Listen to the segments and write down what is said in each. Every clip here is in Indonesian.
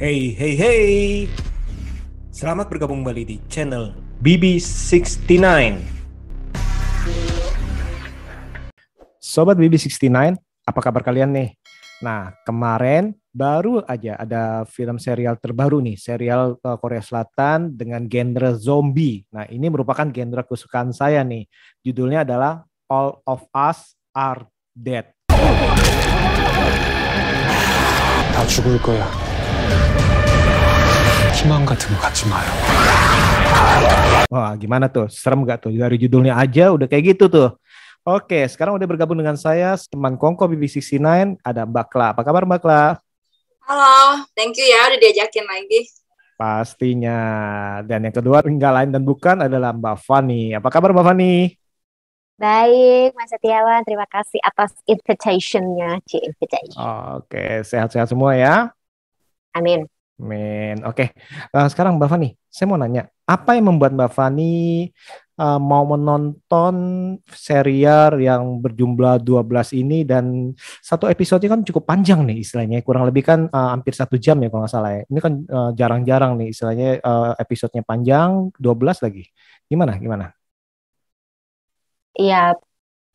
Hey, hey, hey. Selamat bergabung kembali di channel BB69. Sobat BB69, apa kabar kalian nih? Nah, kemarin baru aja ada film serial terbaru nih, serial uh, Korea Selatan dengan genre zombie. Nah, ini merupakan genre kesukaan saya nih. Judulnya adalah All of Us Are Dead. 다 죽을 거야. 희망 같은 거 갖지 마요. Wah, gimana tuh? Serem gak tuh? Dari judulnya aja udah kayak gitu tuh. Oke, sekarang udah bergabung dengan saya, teman Kongko BB69, ada Mbak Kla. Apa kabar Mbak Kla? Halo, thank you ya udah diajakin lagi. Pastinya. Dan yang kedua, enggak lain dan bukan adalah Mbak Fani. Apa kabar Mbak Fani? Baik, Mas Setiawan. Terima kasih atas invitation-nya. C invitation. Oke, sehat-sehat semua ya. Amin. Amin. Oke, Nah, sekarang Mbak Fani, saya mau nanya, apa yang membuat Mbak Fani uh, mau menonton serial yang berjumlah 12 ini dan satu episode kan cukup panjang nih istilahnya, kurang lebih kan uh, hampir satu jam ya kalau nggak salah ya. Ini kan uh, jarang-jarang nih istilahnya uh, episodenya panjang, 12 lagi. Gimana? Gimana? Iya,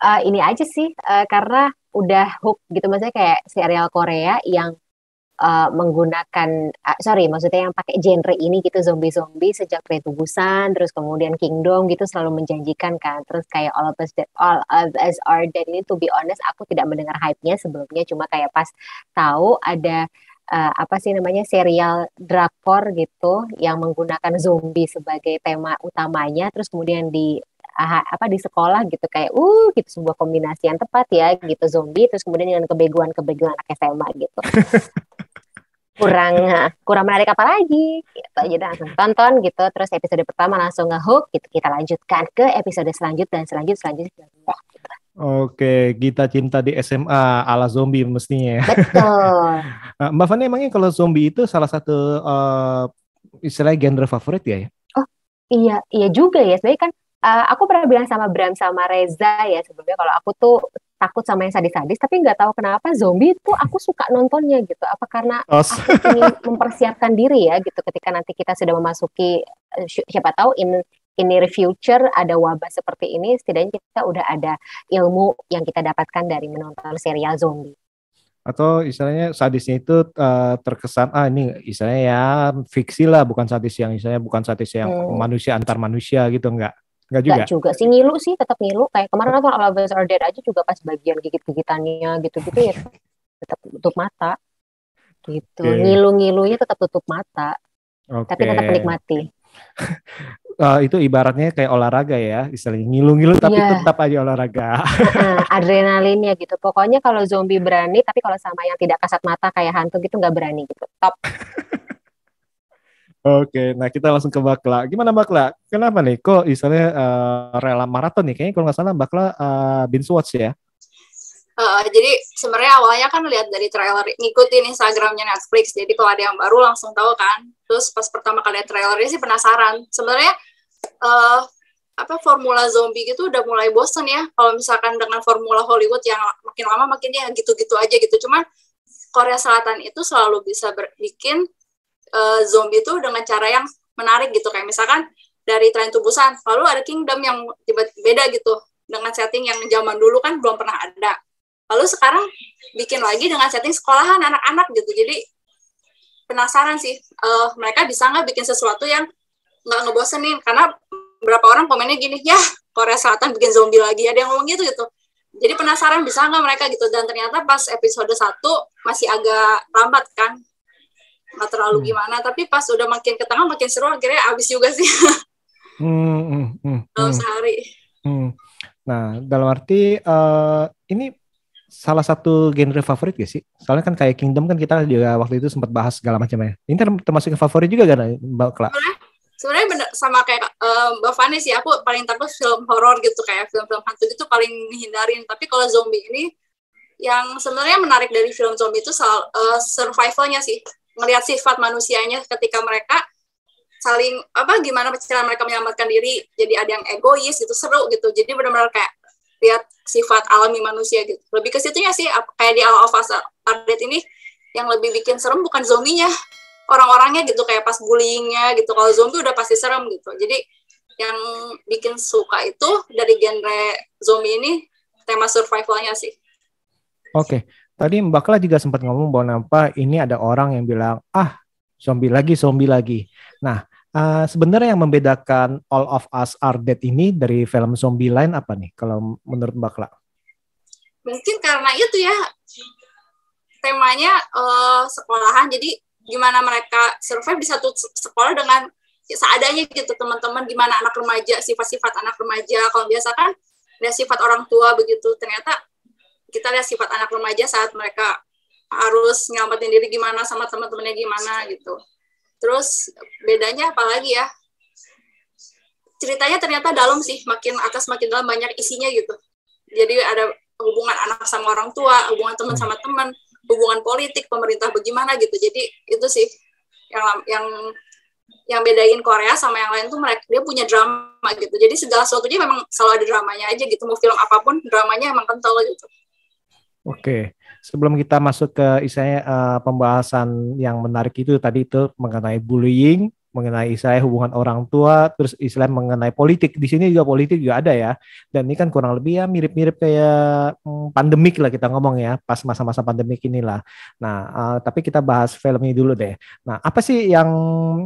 uh, ini aja sih uh, karena udah hook gitu maksudnya kayak serial Korea yang uh, menggunakan uh, sorry maksudnya yang pakai genre ini gitu zombie-zombie sejak Train to Busan terus kemudian Kingdom gitu selalu menjanjikan kan. Terus kayak All of Us Dead, All of Us Are Dead ini to be honest aku tidak mendengar hype-nya sebelumnya. Cuma kayak pas tahu ada uh, apa sih namanya serial drakor gitu yang menggunakan zombie sebagai tema utamanya terus kemudian di ah, apa di sekolah gitu kayak uh gitu sebuah kombinasi yang tepat ya gitu zombie terus kemudian dengan kebeguan-kebeguan anak SMA gitu kurang kurang menarik apa lagi gitu jadi langsung tonton gitu terus episode pertama langsung ngehook gitu kita lanjutkan ke episode selanjutnya dan selanjut selanjutnya gitu. Oke, kita cinta di SMA ala zombie mestinya ya. betul Nah, Mbak Fani emangnya kalau zombie itu salah satu uh, istilahnya genre favorit ya? iya iya juga ya sebenarnya kan uh, aku pernah bilang sama Bram sama Reza ya sebelumnya kalau aku tuh takut sama yang sadis-sadis tapi nggak tahu kenapa zombie itu aku suka nontonnya gitu. Apa karena Oh, aku ingin mempersiapkan diri ya gitu ketika nanti kita sudah memasuki eh, si- siapa tahu in in near future ada wabah seperti ini setidaknya kita udah ada ilmu yang kita dapatkan dari menonton serial zombie. Atau istilahnya sadisnya itu uh, terkesan ah ini istilahnya ya fiksi lah bukan sadis yang istilahnya bukan sadis yang Hmm. manusia antar manusia gitu enggak enggak juga Nggak juga? sih ngilu sih tetap ngilu. Kayak kemarin nonton All of Us Are Dead aja juga pas bagian gigit-gigitannya gitu-gitu ya tetap tutup mata. Gitu Oke. ngilu-ngilunya tetap tutup mata oke. tapi tetap menikmati. Eh, itu ibaratnya kayak olahraga ya istilahnya ngilu-ngilu tapi Iya. tetap aja olahraga. Heeh, adrenalinnya gitu. Pokoknya kalau zombie berani tapi kalau sama yang tidak kasat mata kayak hantu gitu nggak berani gitu. Top Oke, nah kita langsung ke Bakla. Gimana Bakla? Kenapa nih? Kok istilahnya eh, rela maraton nih? Kayaknya kalau nggak salah Bakla eh, binge watch ya? Uh, jadi sebenarnya awalnya kan lihat dari trailer ngikutin Instagramnya Netflix. Jadi kalau ada yang baru langsung tahu kan. Terus pas pertama kali lihat trailernya sih penasaran. Sebenarnya uh, apa formula zombie gitu udah mulai bosen ya. Kalau misalkan dengan formula Hollywood yang makin lama makin ya gitu-gitu aja gitu. Cuman Korea Selatan itu selalu bisa bikin uh, zombie itu dengan cara yang menarik gitu. Kayak misalkan dari Train to Busan, lalu ada Kingdom yang tiba beda gitu dengan setting yang zaman dulu kan belum pernah ada. Lalu sekarang bikin lagi dengan setting sekolahan anak-anak gitu. Jadi penasaran sih eh, mereka bisa nggak bikin sesuatu yang nggak ngebosenin? Karena beberapa orang komennya gini ya Korea Selatan bikin zombie lagi. Ada yang ngomong gitu gitu. Jadi penasaran bisa nggak mereka gitu? Dan ternyata pas episode 1 masih agak lambat kan nggak terlalu Hmm. gimana tapi pas udah makin ke tengah makin seru akhirnya abis juga sih Hmm, hmm, hmm, dalam hmm, sehari hmm. Nah, dalam arti eh, ini salah satu genre favorit gak sih? Soalnya kan kayak Kingdom kan kita juga waktu itu sempat bahas segala macam ya. Ini term- termasuk ke favorit juga kan Bakla? sebenarnya bener sama kayak eh, Mbak Fani sih aku paling takut film horor gitu kayak film-film hantu gitu paling hindarin tapi kalau zombie ini yang sebenarnya menarik dari film zombie itu soal eh, survivalnya sih ngelihat sifat manusianya ketika mereka saling apa gimana cara mereka menyelamatkan diri jadi ada yang egois gitu seru gitu. Jadi benar-benar kayak lihat sifat alami manusia gitu. Lebih ke situnya sih kayak di Us Are Dead ini yang lebih bikin serem bukan zombinya orang-orangnya gitu kayak pas bullyingnya gitu. Kalau zombie udah pasti serem gitu. Jadi yang bikin suka itu dari genre zombie ini tema survivalnya sih. Oke, tadi Mbak Kla juga sempat ngomong bahwa nampak ini ada orang yang bilang, ah zombie lagi, zombie lagi. Nah, uh, sebenarnya yang membedakan All of Us Are Dead ini dari film zombie lain apa nih kalau menurut Mbak Kla? Mungkin karena itu ya, temanya uh, sekolahan, jadi gimana mereka survive di satu sekolah dengan seadanya gitu teman-teman, gimana anak remaja, sifat-sifat anak remaja. Kalau biasa kan ada sifat orang tua begitu, ternyata kita lihat sifat anak remaja saat mereka harus nyelamatin diri gimana sama teman-temannya gimana gitu. Terus bedanya apalagi ya? Ceritanya ternyata dalam sih, makin atas makin dalam banyak isinya gitu. Jadi ada hubungan anak sama orang tua, hubungan teman sama teman, hubungan politik, pemerintah bagaimana gitu. Jadi itu sih yang yang yang bedain Korea sama yang lain tuh mereka dia punya drama gitu. Jadi segala sesuatunya memang selalu ada dramanya aja gitu. Mau film apa pun dramanya emang kental gitu. Oke, sebelum kita masuk ke istilahnya uh, pembahasan yang menarik itu tadi itu mengenai bullying, mengenai istilahnya hubungan orang tua, terus istilah mengenai politik. Di sini juga politik juga ada ya. Dan ini kan kurang lebih ya mirip-mirip kayak hmm, pandemik lah kita ngomong ya, pas masa-masa pandemik inilah. Nah, uh, tapi kita bahas film ini dulu deh. Nah, apa sih yang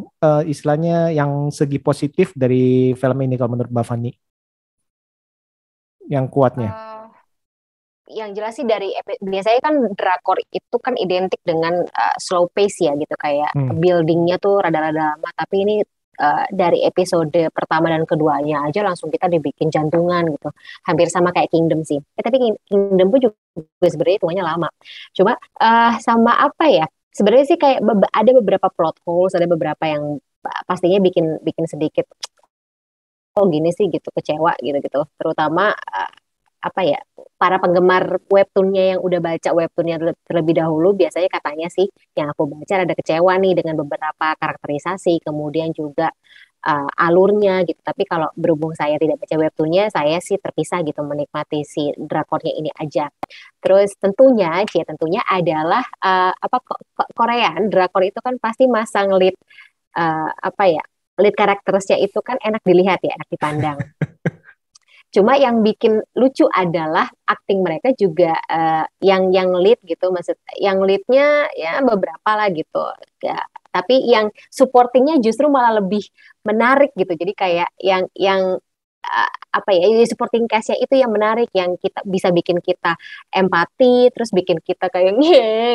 uh, istilahnya yang segi positif dari film ini kalau menurut Mbak? Yang kuatnya? Uh yang jelas sih dari biasanya kan drakor itu kan identik dengan uh, slow pace ya gitu kayak hmm. buildingnya tuh rada-rada lama. Tapi ini uh, dari episode pertama dan keduanya aja langsung kita dibikin jantungan gitu. Hampir sama kayak Kingdom sih. Eh, tapi Kingdom pun juga sebenarnya hitungannya lama. Cuma uh, sama apa ya? Sebenarnya sih kayak be ada beberapa plot holes ada beberapa yang pastinya bikin bikin sedikit oh gini sih gitu kecewa gitu gitu terutama uh, apa ya para penggemar webtoonnya yang udah baca webtoonnya terlebih dahulu biasanya katanya sih yang aku baca ada kecewa nih dengan beberapa karakterisasi kemudian juga uh, alurnya gitu. Tapi kalau berhubung saya tidak baca webtoonnya saya sih terpisah gitu menikmati si drakornya ini aja. Terus tentunya cia tentunya adalah uh, apa Korea drakor itu kan pasti masang lead uh, apa ya lead karakternya itu kan enak dilihat ya enak dipandang Cuma yang bikin lucu adalah akting mereka juga uh, yang yang lead gitu, maksud yang leadnya ya beberapa lah gitu. Ya, tapi yang supportingnya justru malah lebih menarik gitu. Jadi kayak yang yang uh, apa ya supporting cast-nya itu yang menarik. Yang kita bisa bikin kita empati terus bikin kita kayak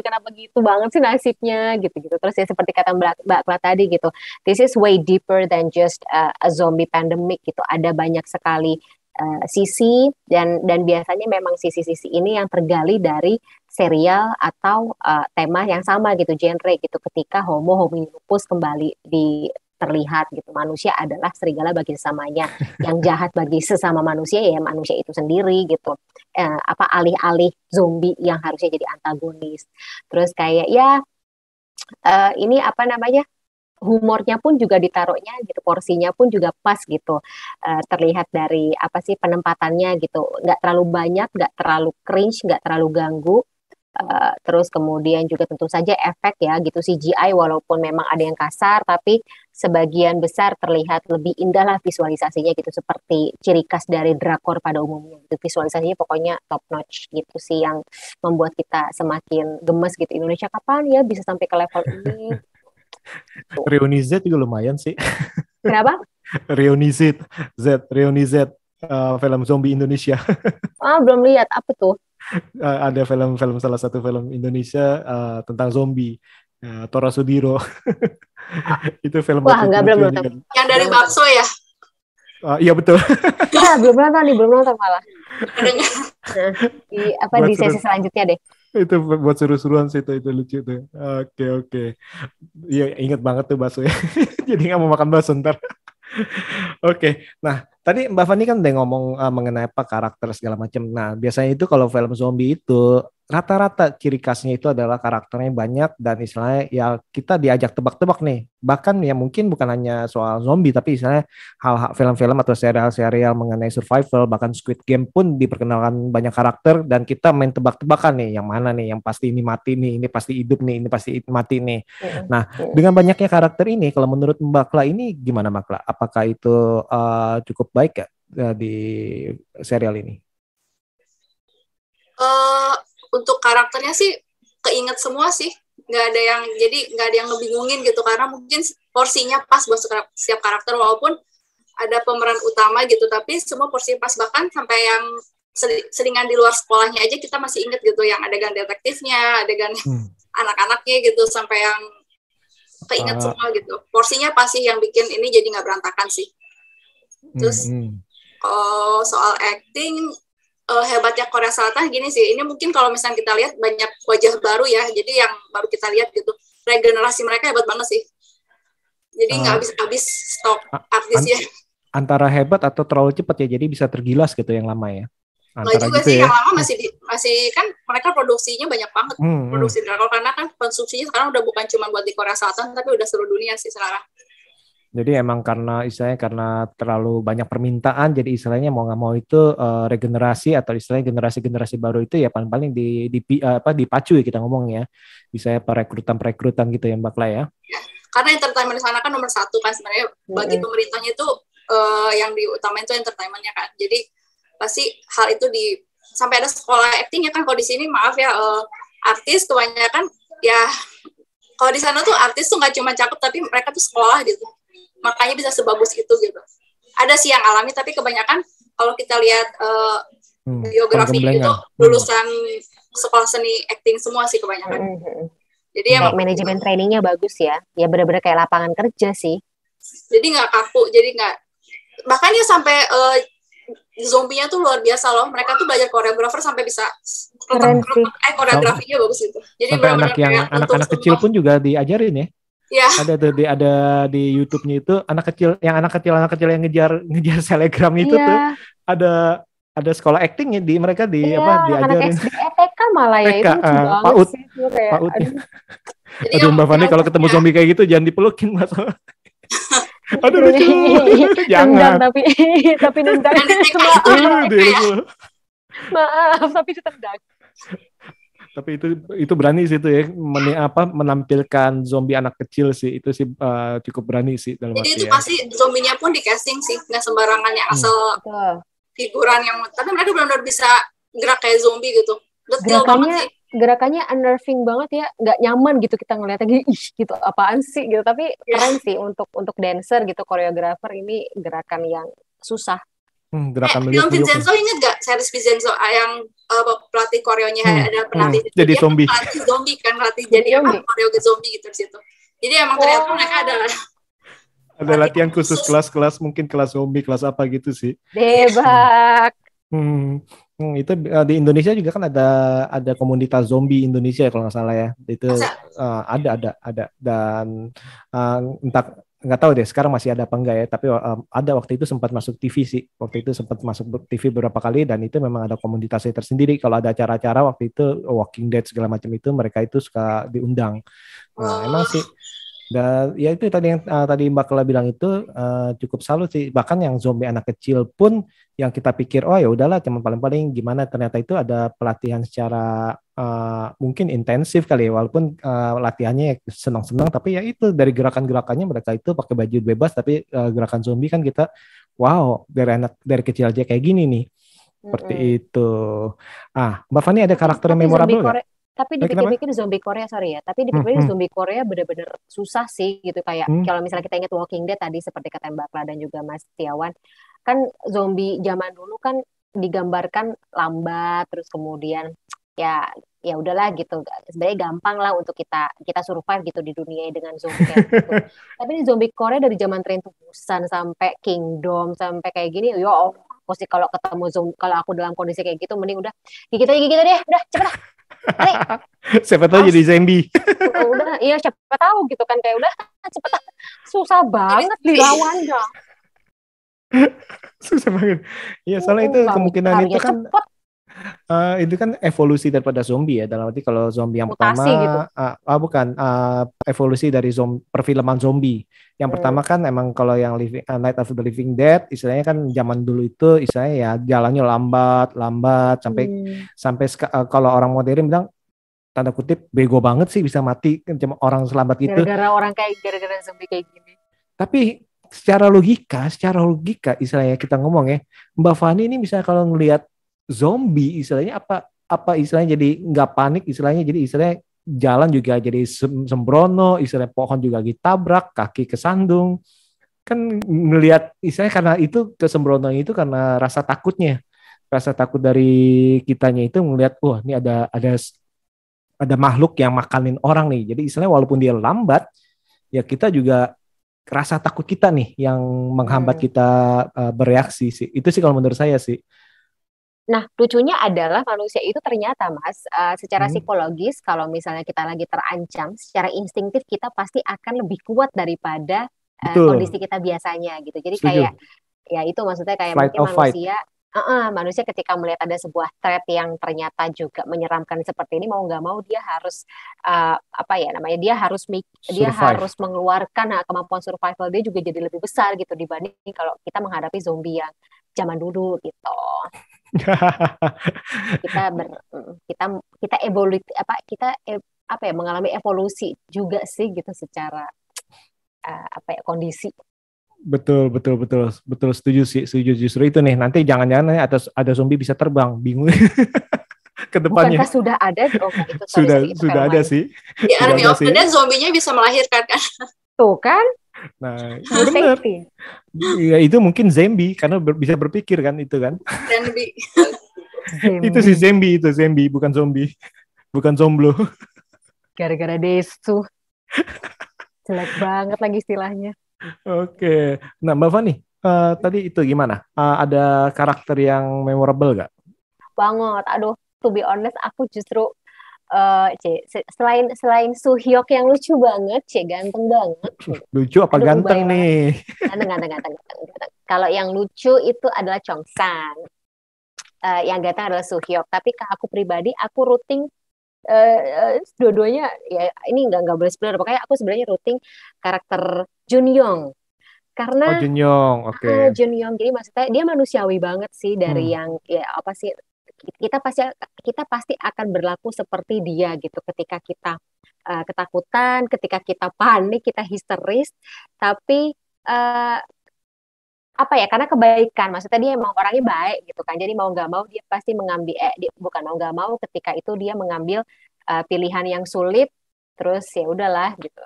kenapa gitu banget sih nasibnya? Gitu gitu terus ya seperti kata Mbak Mbak tadi gitu. This is way deeper than just uh, a zombie pandemic gitu. Ada banyak sekali uh, sisi dan dan biasanya memang sisi-sisi ini yang tergali dari serial atau uh, tema yang sama gitu genre gitu. Ketika homo hominopus kembali di terlihat gitu. Manusia adalah serigala bagi sesamanya. Yang jahat bagi sesama manusia ya manusia itu sendiri gitu. Uh, apa alih-alih zombie yang harusnya jadi antagonis. Terus kayak ya uh, ini apa namanya humornya pun juga ditaruhnya gitu porsinya pun juga pas gitu. Uh, terlihat dari apa sih penempatannya gitu. Nggak terlalu banyak nggak terlalu cringe nggak terlalu ganggu. Uh, terus kemudian juga tentu saja efek ya gitu CGI walaupun memang ada yang kasar tapi sebagian besar terlihat lebih indah lah visualisasinya gitu seperti ciri khas dari drakor pada umumnya gitu. Visualisasinya pokoknya top notch gitu sih yang membuat kita semakin gemes gitu. Indonesia kapan ya bisa sampai ke level ini Reuni Z juga lumayan sih. Kenapa? Reuni Z, Z, Reuni Z, uh, film zombie Indonesia. ah, belum lihat apa tuh? Uh, ada film-film salah satu film Indonesia uh, tentang zombie. Uh, Tora Sudiro. itu film Wah, enggak belum nonton. Yang dari bakso ya? Uh, iya betul. Iya, belum nonton nih, belum nonton malah. nah, di apa Buat di sesi selanjutnya deh itu buat seru-seruan sih itu itu lucu tuh. Oke oke. Iya inget banget tuh bakso ya. Jadi nggak mau makan bakso ntar. Oke nah tadi Mbak Fani kan udah ngomong uh, mengenai apa karakter segala macam. Nah, biasanya itu kalau film zombie itu rata-rata ciri khasnya itu adalah karakternya banyak dan istilahnya ya kita diajak tebak-tebak nih. Bahkan ya mungkin bukan hanya soal zombie tapi istilahnya hal-hal film-film atau serial-serial mengenai survival bahkan Squid Game pun diperkenalkan banyak karakter dan kita main tebak-tebakan nih yang mana nih yang pasti ini mati nih, ini pasti hidup nih, ini pasti mati nih. Nah, dengan banyaknya karakter ini kalau menurut Mbak Kla ini gimana Mbak Kla? Apakah itu uh, cukup baik ya uh, di serial ini? Uh, untuk karakternya sih keinget semua sih. Nggak ada yang jadi nggak ada yang ngebingungin gitu karena mungkin porsinya pas buat setiap karakter walaupun ada pemeran utama gitu tapi semua porsi pas. Bahkan sampai yang selingan di luar sekolahnya aja kita masih inget gitu yang adegan detektifnya adegan hmm. anak-anaknya gitu sampai yang keinget uh, semua gitu. Porsinya pasti yang bikin ini jadi nggak berantakan sih terus hmm, hmm. kalau soal acting uh, hebatnya Korea Selatan gini sih ini mungkin kalau misalnya kita lihat banyak wajah baru ya jadi yang baru kita lihat gitu regenerasi mereka hebat banget sih jadi nggak uh, habis-habis stok artisnya antara hebat atau terlalu cepat ya jadi bisa tergilas gitu yang lama ya Antara juga gitu sih ya. yang lama masih di, masih kan mereka produksinya banyak banget hmm, hmm. produksi hmm. drakor karena kan konsumsinya sekarang udah bukan cuma buat di Korea Selatan tapi udah seluruh dunia sih sekarang jadi emang karena istilahnya karena terlalu banyak permintaan, jadi istilahnya mau nggak mau itu uh, regenerasi atau istilahnya generasi-generasi baru itu ya paling-paling di, di uh, apa dipacu ya kita ngomong ya, bisa ya perekrutan-perekrutan gitu ya Mbak Kla ya. ya. Karena entertainment di sana kan nomor satu kan sebenarnya bagi pemerintahnya itu uh, yang diutamain itu entertainmentnya kan. Jadi pasti hal itu di sampai ada sekolah acting ya kan kalau di sini maaf ya uh, artis kebanyakan ya kalau di sana tuh artis tuh nggak cuma cakep tapi mereka tuh sekolah gitu makanya bisa sebagus itu gitu ada sih yang alami tapi kebanyakan kalau kita lihat uh, hmm, biografi itu lulusan hmm. sekolah seni acting semua sih kebanyakan hmm. hmm, hmm. jadi emang manajemen trainingnya bagus ya ya benar-benar kayak lapangan kerja sih jadi nggak kaku jadi nggak bahkan ya sampai uh, zombinya tuh luar biasa loh mereka tuh belajar koreografer sampai bisa Keren sih. eh koreografinya bagus itu jadi sampai anak yang anak-anak kecil pun juga diajarin ya Ya. Ada tuh di ada di YouTube-nya itu anak kecil yang anak kecil anak kecil yang ngejar ngejar selegram itu ya. tuh ada ada sekolah acting ya di mereka di ya, apa diajarin. Anak SD, ETK malah ya itu uh, eh, PAUD. Sih, kayak, PAUD. Aduh, aduh Mbak Fani kalau ketemu zombie kayak gitu jangan dipelukin Mas. aduh lucu. jangan. tapi tapi nendang. Maaf, tapi ditendang tapi itu itu berani sih itu ya. Men, apa menampilkan zombie anak kecil sih. Itu sih uh, cukup berani sih dalam jadi itu ya. pasti zombinya pun di casting sih. Nggak sembarangan yang hmm. asal hmm. figuran yang tapi mereka benar-benar bisa gerak kayak zombie gitu. Detail gerakannya gerakannya unnerving banget ya. Nggak nyaman gitu kita ngeliatnya. Gitu ih gitu apaan sih? gitu. Tapi yeah. keren sih untuk untuk dancer gitu koreografer ini gerakan yang susah Hmm, gerakan eh, film Vincenzo inget gak series Vincenzo ah, yang uh, pelatih koreonya hmm, ada pelatih hmm, jadi zombie. pelatih zombie kan pelatih jadi apa koreo zombie gitu di situ. Jadi emang ternyata oh. mereka ada ada latihan khusus kelas-kelas mungkin kelas zombie kelas apa gitu sih. Debak. Hmm, hmm, itu uh, di Indonesia juga kan ada ada komunitas zombie Indonesia ya kalau nggak salah ya. Itu uh, ada ada ada. Dan uh, entah nggak tahu deh sekarang masih ada apa enggak ya tapi um, ada waktu itu sempat masuk TV sih. Waktu itu sempat masuk TV beberapa kali dan itu memang ada komunitasnya tersendiri. Kalau ada acara-acara waktu itu Walking Dead segala macam itu mereka itu suka diundang. Nah emang sih dan ya itu tadi yang uh, tadi Mbak Kela bilang itu uh, cukup salut sih. Bahkan yang zombie anak kecil pun yang kita pikir oh ya udahlah cuma paling-paling gimana ternyata itu ada pelatihan secara uh, mungkin intensif kali ya walaupun uh, latihannya senang-senang tapi ya itu dari gerakan-gerakannya mereka itu pakai baju bebas tapi uh, gerakan zombie kan kita wow dari anak dari kecil aja kayak gini nih. Seperti mm -hmm. itu. Ah, Mbak Fani ada karakter yang memorable nggak? Tapi dipikir-pikir zombie Korea sorry ya tapi dipikir-pikir hmm, hmm. zombie Korea bener-bener susah sih gitu kayak hmm. kalau misalnya kita ingat Walking Dead tadi seperti kata Mbak Kla dan juga Mas Tiawan kan zombie zaman dulu kan digambarkan lambat terus kemudian ya ya udahlah gitu sebenarnya gampang lah untuk kita kita survive gitu di dunia dengan zombie kayak gitu. tapi ini zombie Korea dari zaman Train to Busan sampai Kingdom sampai kayak gini yo oh, sih kalau ketemu zombie kalau aku dalam kondisi kayak gitu mending udah gigit aja gigit aja deh udah cepet lah siapa tahu jadi zombie. udah, iya siapa tahu gitu kan kayak udah cepet susah banget dilawannya. susah banget. Iya, soalnya itu kemungkinan itu larinya kan cepet. Eh, itu kan evolusi daripada zombie ya. Dalam arti kalau zombie yang Mutasi pertama, gitu. ah, ah, bukan ah, evolusi dari zom perfilman zombie. Yang Hmm. pertama kan emang kalau yang living, ah, Night of the Living Dead, istilahnya kan zaman dulu itu istilahnya ya jalannya lambat, lambat sampai Hmm. sampai eh, kalau orang modern bilang tanda kutip bego banget sih bisa mati kan cuma orang selambat gitu. Gara-gara orang kayak gara-gara zombie kayak gini. Tapi secara logika, secara logika istilahnya kita ngomong ya, Mbak Fani ini bisa kalau ngelihat zombie istilahnya apa apa istilahnya jadi nggak panik istilahnya jadi istilahnya jalan juga jadi sem- sembrono, istilahnya pohon juga ditabrak, kaki kesandung. Kan ngelihat istilahnya karena itu kesembrono itu karena rasa takutnya. Rasa takut dari kitanya itu ngelihat wah ini ada ada ada makhluk yang makanin orang nih. Jadi istilahnya walaupun dia lambat ya kita juga rasa takut kita nih yang menghambat Hmm. kita uh, bereaksi sih. Itu sih kalau menurut saya sih. Nah, lucunya adalah manusia itu ternyata, Mas, eh, secara Hmm. psikologis, kalau misalnya kita lagi terancam, secara instingtif kita pasti akan lebih kuat daripada Betul. kondisi kita biasanya gitu. Jadi Setuju. kayak, ya itu maksudnya kayak Flight mungkin manusia, eh, manusia ketika melihat ada sebuah threat yang ternyata juga menyeramkan seperti ini, mau nggak mau dia harus eh, apa ya namanya, dia harus mik- dia harus mengeluarkan nah, kemampuan survival dia juga jadi lebih besar gitu dibanding kalau kita menghadapi zombie yang zaman dulu gitu kita ber mm, kita kita evolusi apa kita e- apa ya mengalami evolusi juga sih gitu secara eh, apa ya kondisi betul, betul, betul, betul setuju sih, setuju justru itu nih. Nanti jangan-jangan nih ada ada zombie bisa terbang, bingung ke depannya. bukankah sudah ada oh itu sorry, Sudah sorry, itu sudah ada lain. sih. Di Sudah Army ada of sih. the Dead zombinya bisa melahirkan kan. tuh kan Nah, iya benar. Ya itu mungkin zombie karena ber- bisa berpikir kan itu kan. Di Itu sih zombie itu zombie bukan zombie. Bukan zomblo. gara-gara desu jelek banget lagi istilahnya Oke. Nah, Mbak Fani, eh, tadi itu gimana? Eh, ada karakter yang memorable gak? banget aduh to be honest aku justru eh C, se- selain selain Suhyok yang lucu banget, C ganteng banget. Lucu apa Aduh, ganteng nih? Ganteng, ganteng, ganteng, ganteng, ganteng. Kalau yang lucu itu adalah Chongsan. Eh, yang ganteng adalah Suhyok. Tapi ke aku pribadi, aku rooting eh, eh, dua-duanya ya ini nggak nggak boleh spoiler. Makanya aku sebenarnya rooting karakter Junyong. Oh, Karena Junyong. Oke. Ah, Jun Yong. Jadi maksudnya dia manusiawi banget sih dari Hmm. yang ya apa sih kita pasti kita pasti akan berlaku seperti dia gitu. Ketika kita eh, ketakutan, ketika kita panik, kita histeris, tapi eh, apa ya karena kebaikan. Maksudnya dia emang orangnya baik gitu kan. Jadi mau nggak mau dia pasti mengambil eh dia, bukan mau nggak mau ketika itu dia mengambil eh, pilihan yang sulit terus ya udahlah gitu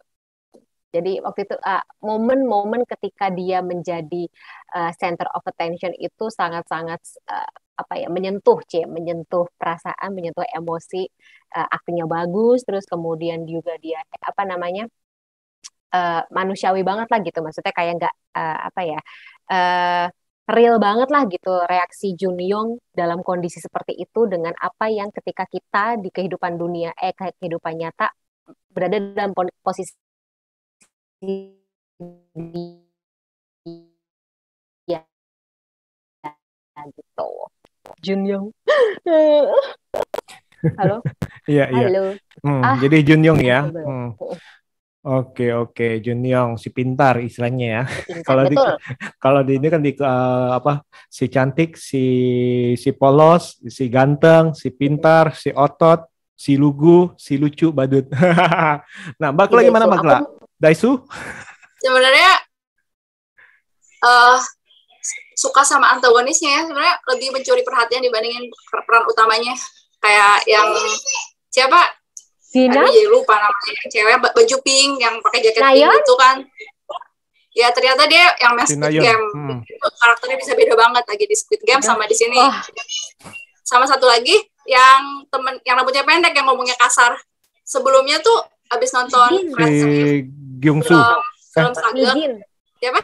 jadi waktu itu ah, momen-momen ketika dia menjadi uh, center of attention itu sangat-sangat uh, apa ya menyentuh cie. Menyentuh perasaan menyentuh emosi uh, aktingnya bagus terus kemudian juga dia apa namanya uh, manusiawi banget lah gitu. Maksudnya kayak nggak uh, apa ya uh, real banget lah gitu reaksi Junyong dalam kondisi seperti itu dengan apa yang ketika kita di kehidupan dunia eh kehidupan nyata berada dalam posisi dia gitu Junyong halo Iya, iya. halo Hmm, Ah. jadi Junyong ya. Betul. Hmm. Oke, oke, Junyong si pintar istilahnya ya. Kalau di kalau di ini kan di eh, apa si cantik, si si polos, si ganteng, si pintar, si otot, si lugu, si lucu, badut. nah, Mbak Tidak, gimana so, Mbak Kla? Daisu? sebenarnya eh suka sama antagonisnya ya sebenarnya lebih mencuri perhatian dibandingin per- peran utamanya kayak yang siapa Dina Aduh, jadi lupa namanya yang cewek ba- baju pink yang pakai jaket pink Nayeon? itu kan ya ternyata dia yang main Squid. Game Hmm. Itu karakternya bisa beda banget lagi di Squid Game sama di sini Wah. sama satu lagi yang temen yang rambutnya pendek yang ngomongnya kasar. Sebelumnya tuh abis nonton. Friends Si Gyungsu film film siapa?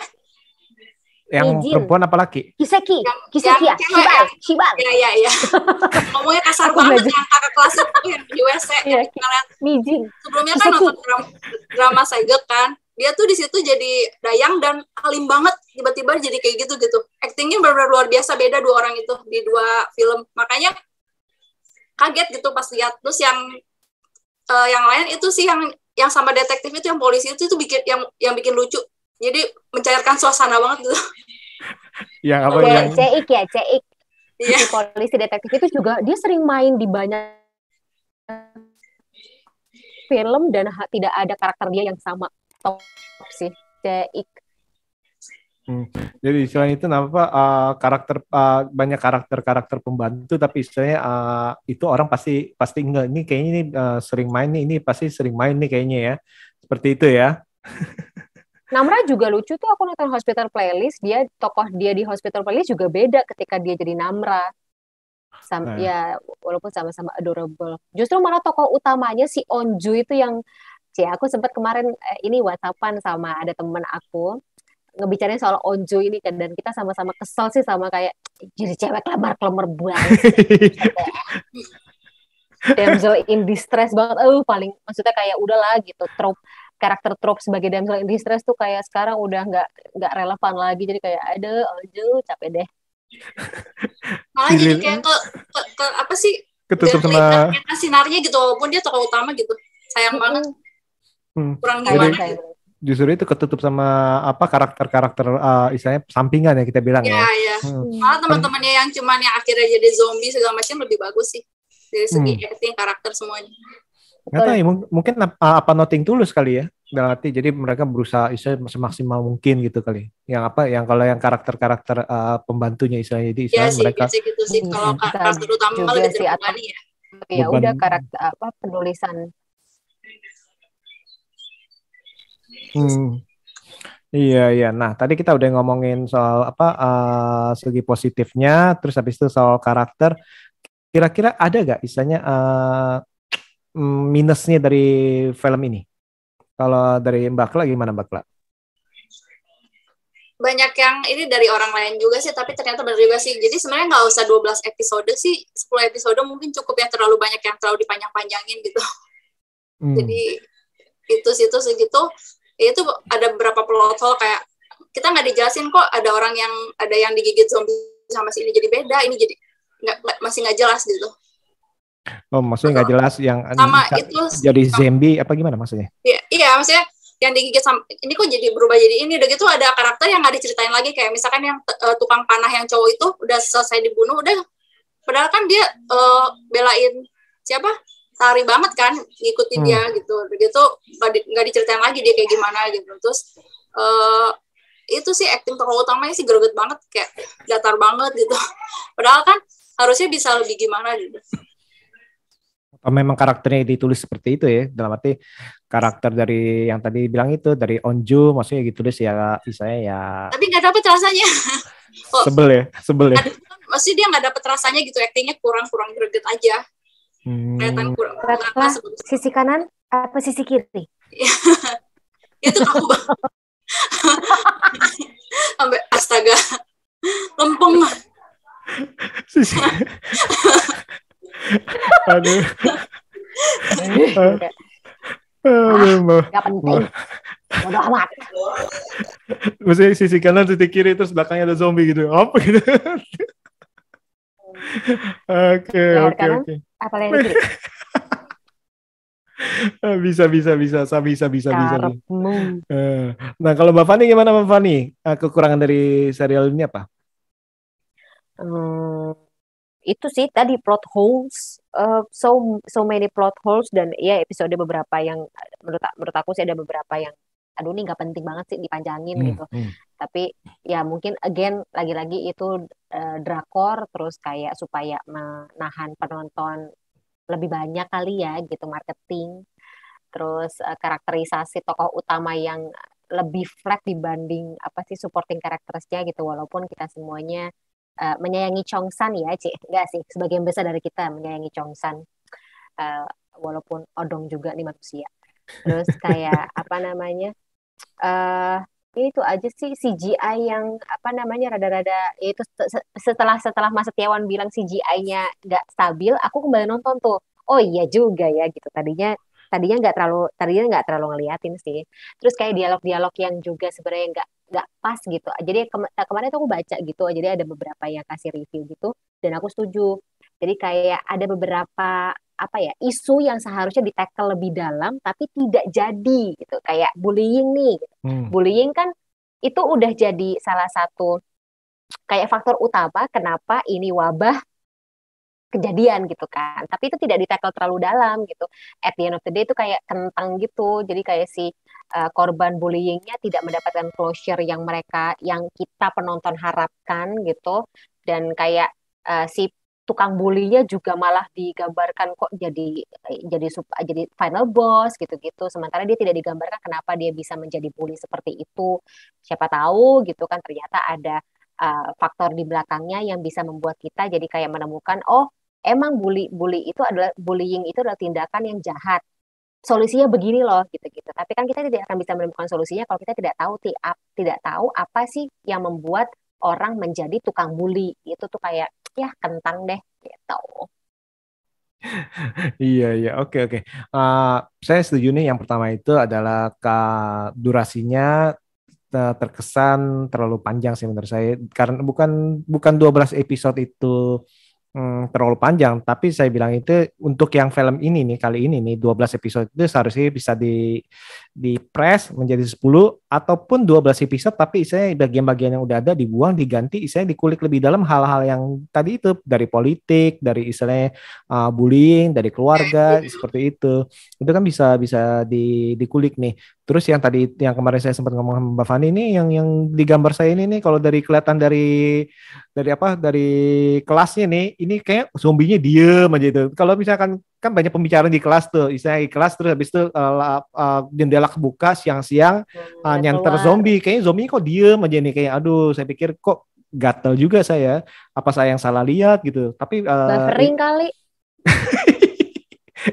Yang perempuan apa laki? Kiseki. Yang- Kiseki. ya yang Shibal. ya? Shibal. Ya ya ya ngomongnya kasar Aku banget yang kakak kelas itu yang di WC Iya. yang kita lihat Mijin sebelumnya kan Kiseki. nonton drama, drama Segek kan. Dia tuh di situ jadi dayang dan alim banget. Tiba-tiba jadi kayak gitu gitu. Actingnya benar-benar luar biasa beda dua orang itu di dua film. Makanya kaget gitu pas lihat terus yang uh, yang lain itu sih yang yang sama detektif itu yang polisi itu itu bikin yang yang bikin lucu jadi mencairkan suasana banget gitu yang apa Kayak yang Ceik ya, Ceik. Iya. Si polisi detektif itu juga dia sering main di banyak film dan tidak ada karakter dia yang sama. Top sih. Ceik. Jadi istilahnya itu apa uh, karakter uh, banyak karakter-karakter pembantu tapi istilahnya uh, itu orang pasti pasti enggak ini kayaknya ini uh, sering main nih ini pasti sering main nih kayaknya ya seperti itu ya Namra juga lucu tuh aku nonton Hospital Playlist, dia tokoh dia di Hospital Playlist juga beda ketika dia jadi Namra. Sam, Nah. ya walaupun sama-sama adorable. Justru malah tokoh utamanya si Onju itu yang Cie, aku sempat kemarin ini WhatsAppan sama ada temen aku ngebicarain soal Onju ini kan dan kita sama-sama kesel sih sama kayak jadi cewek lemar-lemar banget damsel in distress banget. Eh paling maksudnya kayak udahlah gitu trope karakter trope sebagai damsel in distress tuh kayak sekarang udah nggak nggak relevan lagi. Jadi kayak ada aduh capek deh. Malah jadi kayak ke, ke, ke apa sih? Ketutup sama sinarnya gitu walaupun dia tokoh utama gitu. Sayang banget. Hmm. kurang gimana gitu. Justru itu ketutup sama apa karakter-karakter uh, istilahnya sampingan ya kita bilang ya ya. ya Hmm. malah teman-temannya yang cuman yang akhirnya jadi zombie segala macam lebih bagus sih. Dari segi Hmm. acting karakter semuanya. Nggak tahu ya, mung- mungkin ap- apa noting tulus kali ya dalam arti jadi mereka berusaha istilahnya semaksimal mungkin gitu kali. Yang apa yang kalau yang karakter-karakter uh, pembantunya istilahnya jadi ya istilahnya sih mereka biasa gitu sih. Hmm, kalau karakter utama lebih sih, terbebani ya. ya udah karakter apa penulisan Hmm. Iya iya. Nah tadi kita udah ngomongin soal apa uh, segi positifnya, terus habis itu soal karakter. Kira-kira ada gak istilahnya uh, mm, minusnya dari film ini? Kalau dari Mbak Kla gimana Mbak Kla? banyak yang ini dari orang lain juga sih tapi ternyata benar juga sih jadi sebenarnya nggak usah 12 episode sih 10 episode mungkin cukup ya terlalu banyak yang terlalu dipanjang-panjangin gitu Hmm. jadi itu situ segitu itu ada beberapa plot hole kayak kita nggak dijelasin kok ada orang yang ada yang digigit zombie sama si ini jadi beda ini jadi nggak nggak- masih nggak jelas gitu. Oh maksudnya nggak jelas yang sama bisa itu jadi zombie apa gimana maksudnya? iya, iya maksudnya yang digigit sama ini kok jadi berubah jadi ini udah gitu ada karakter yang nggak diceritain lagi kayak misalkan yang eh, tukang panah yang cowok itu udah selesai dibunuh udah. Padahal kan dia eh, belain siapa tari banget kan ngikutin Hmm. dia gitu udah gitu nggak di- nggak diceritain lagi dia kayak gimana gitu terus eh itu sih acting tokoh utamanya sih greget banget kayak datar banget gitu padahal kan harusnya bisa lebih gimana gitu Apa memang karakternya ditulis seperti itu ya? Dalam arti karakter dari yang tadi bilang itu dari Onju maksudnya ditulis ya istilahnya ya tapi nggak dapet rasanya Oh. sebel ya, sebel ya. maksudnya dia nggak dapet rasanya gitu actingnya kurang kurang greget aja Hmm. kelihatan kurang nggak- lah. nggak sebagus sisi kanan apa sisi kiri itu kaku banget sampai astaga lempeng Sisi- Aduh. Aduh, nggak penting bodo amat Maksudnya sisi kanan, sisi kiri, terus belakangnya ada zombie gitu. Apa gitu? Oke, oke, kanan. oke. Apa yang kiri Ah, Bisa, bisa, bisa, bisa, bisa, bisa. Eh, Nah, kalau Mbak Fani gimana Mbak Fani? Eh, Kekurangan dari serial ini apa? Hmm, itu sih tadi plot holes uh, so so many plot holes dan ya episode beberapa yang menurut menurut aku sih ada beberapa yang aduh ini nggak penting banget sih dipanjangin Hmm, gitu. hmm. tapi ya mungkin again lagi-lagi itu uh, drakor terus kayak supaya menahan penonton lebih banyak kali ya gitu marketing. Terus uh, karakterisasi tokoh utama yang lebih flat dibanding apa sih supporting karakternya gitu. Walaupun kita semuanya uh, menyayangi Chongsan ya Cik enggak sih sebagian besar dari kita menyayangi Chongsan Uh, walaupun Odong juga nih manusia. Terus kayak apa namanya eh itu aja sih CGI yang apa namanya rada-rada ya itu se- se- setelah setelah Mas Setiawan bilang CGI-nya nggak stabil, aku kembali nonton tuh. Oh iya juga ya gitu. Tadinya tadinya nggak terlalu tadinya nggak terlalu ngeliatin sih terus kayak dialog-dialog yang juga sebenarnya nggak nggak pas gitu jadi kema kemarin tuh aku baca gitu jadi ada beberapa yang kasih review gitu dan aku setuju jadi kayak ada beberapa apa ya isu yang seharusnya ditackle lebih dalam tapi tidak jadi gitu. Kayak bullying nih gitu. hmm. bullying kan itu udah jadi salah satu kayak faktor utama kenapa ini wabah kejadian gitu kan. Tapi itu tidak ditackle terlalu dalam gitu. At the end of the day itu kayak kentang gitu. Jadi kayak si uh, korban bullyingnya tidak mendapatkan closure yang mereka yang kita penonton harapkan gitu. Dan kayak uh, si tukang bulinya juga malah digambarkan kok jadi jadi jadi final boss gitu-gitu. Sementara dia tidak digambarkan kenapa dia bisa menjadi bully seperti itu. Siapa tahu gitu kan ternyata ada uh, faktor di belakangnya yang bisa membuat kita jadi kayak menemukan oh emang bully bully itu adalah bullying itu adalah tindakan yang jahat. Solusinya begini loh gitu-gitu. Tapi kan kita tidak akan bisa menemukan solusinya kalau kita tidak tahu tidak tahu apa sih yang membuat orang menjadi tukang bully. Itu tuh kayak ya kentang deh gitu. iya iya oke oke. Uh, saya setuju nih yang pertama itu adalah ke durasinya terkesan terlalu panjang sih menurut saya karena bukan bukan 12 episode itu hmm, terlalu panjang. Tapi saya bilang itu untuk yang film ini nih kali ini nih 12 episode itu seharusnya bisa di di press menjadi 10 ataupun 12 episode tapi saya bagian-bagian yang udah ada dibuang diganti saya dikulik lebih dalam hal-hal yang tadi itu dari politik, dari istilahnya uh, bullying, dari keluarga seperti itu. Itu kan bisa bisa di dikulik nih. Terus yang tadi yang kemarin saya sempat ngomong sama Mbak Fani ini yang yang di gambar saya ini nih kalau dari kelihatan dari dari apa dari kelasnya nih ini kayak zombinya diem aja itu. Kalau misalkan kan banyak pembicaraan di kelas tuh, istilahnya di kelas terus habis itu uh, uh, jendela kebuka siang-siang hmm, uh, nyanter zombie, kayaknya zombie kok diem aja nih kayak aduh saya pikir kok gatel juga saya, apa saya yang salah lihat gitu. Tapi uh, buffering kali.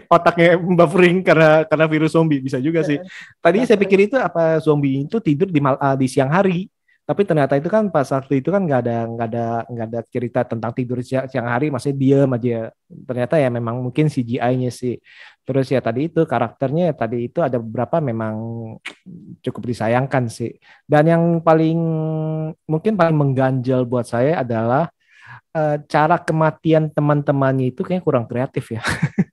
otaknya buffering karena karena virus zombie bisa juga sih. Tadi saya pikir itu apa zombie itu tidur di mal, uh, di siang hari. Tapi ternyata itu kan pas waktu itu kan nggak ada nggak ada nggak ada cerita tentang tidur siang, siang hari, masih diem aja. Ternyata ya memang mungkin CGI-nya sih. Terus ya tadi itu karakternya tadi itu ada beberapa memang cukup disayangkan sih. Dan yang paling mungkin paling mengganjal buat saya adalah uh, cara kematian teman-temannya itu kayaknya kurang kreatif ya.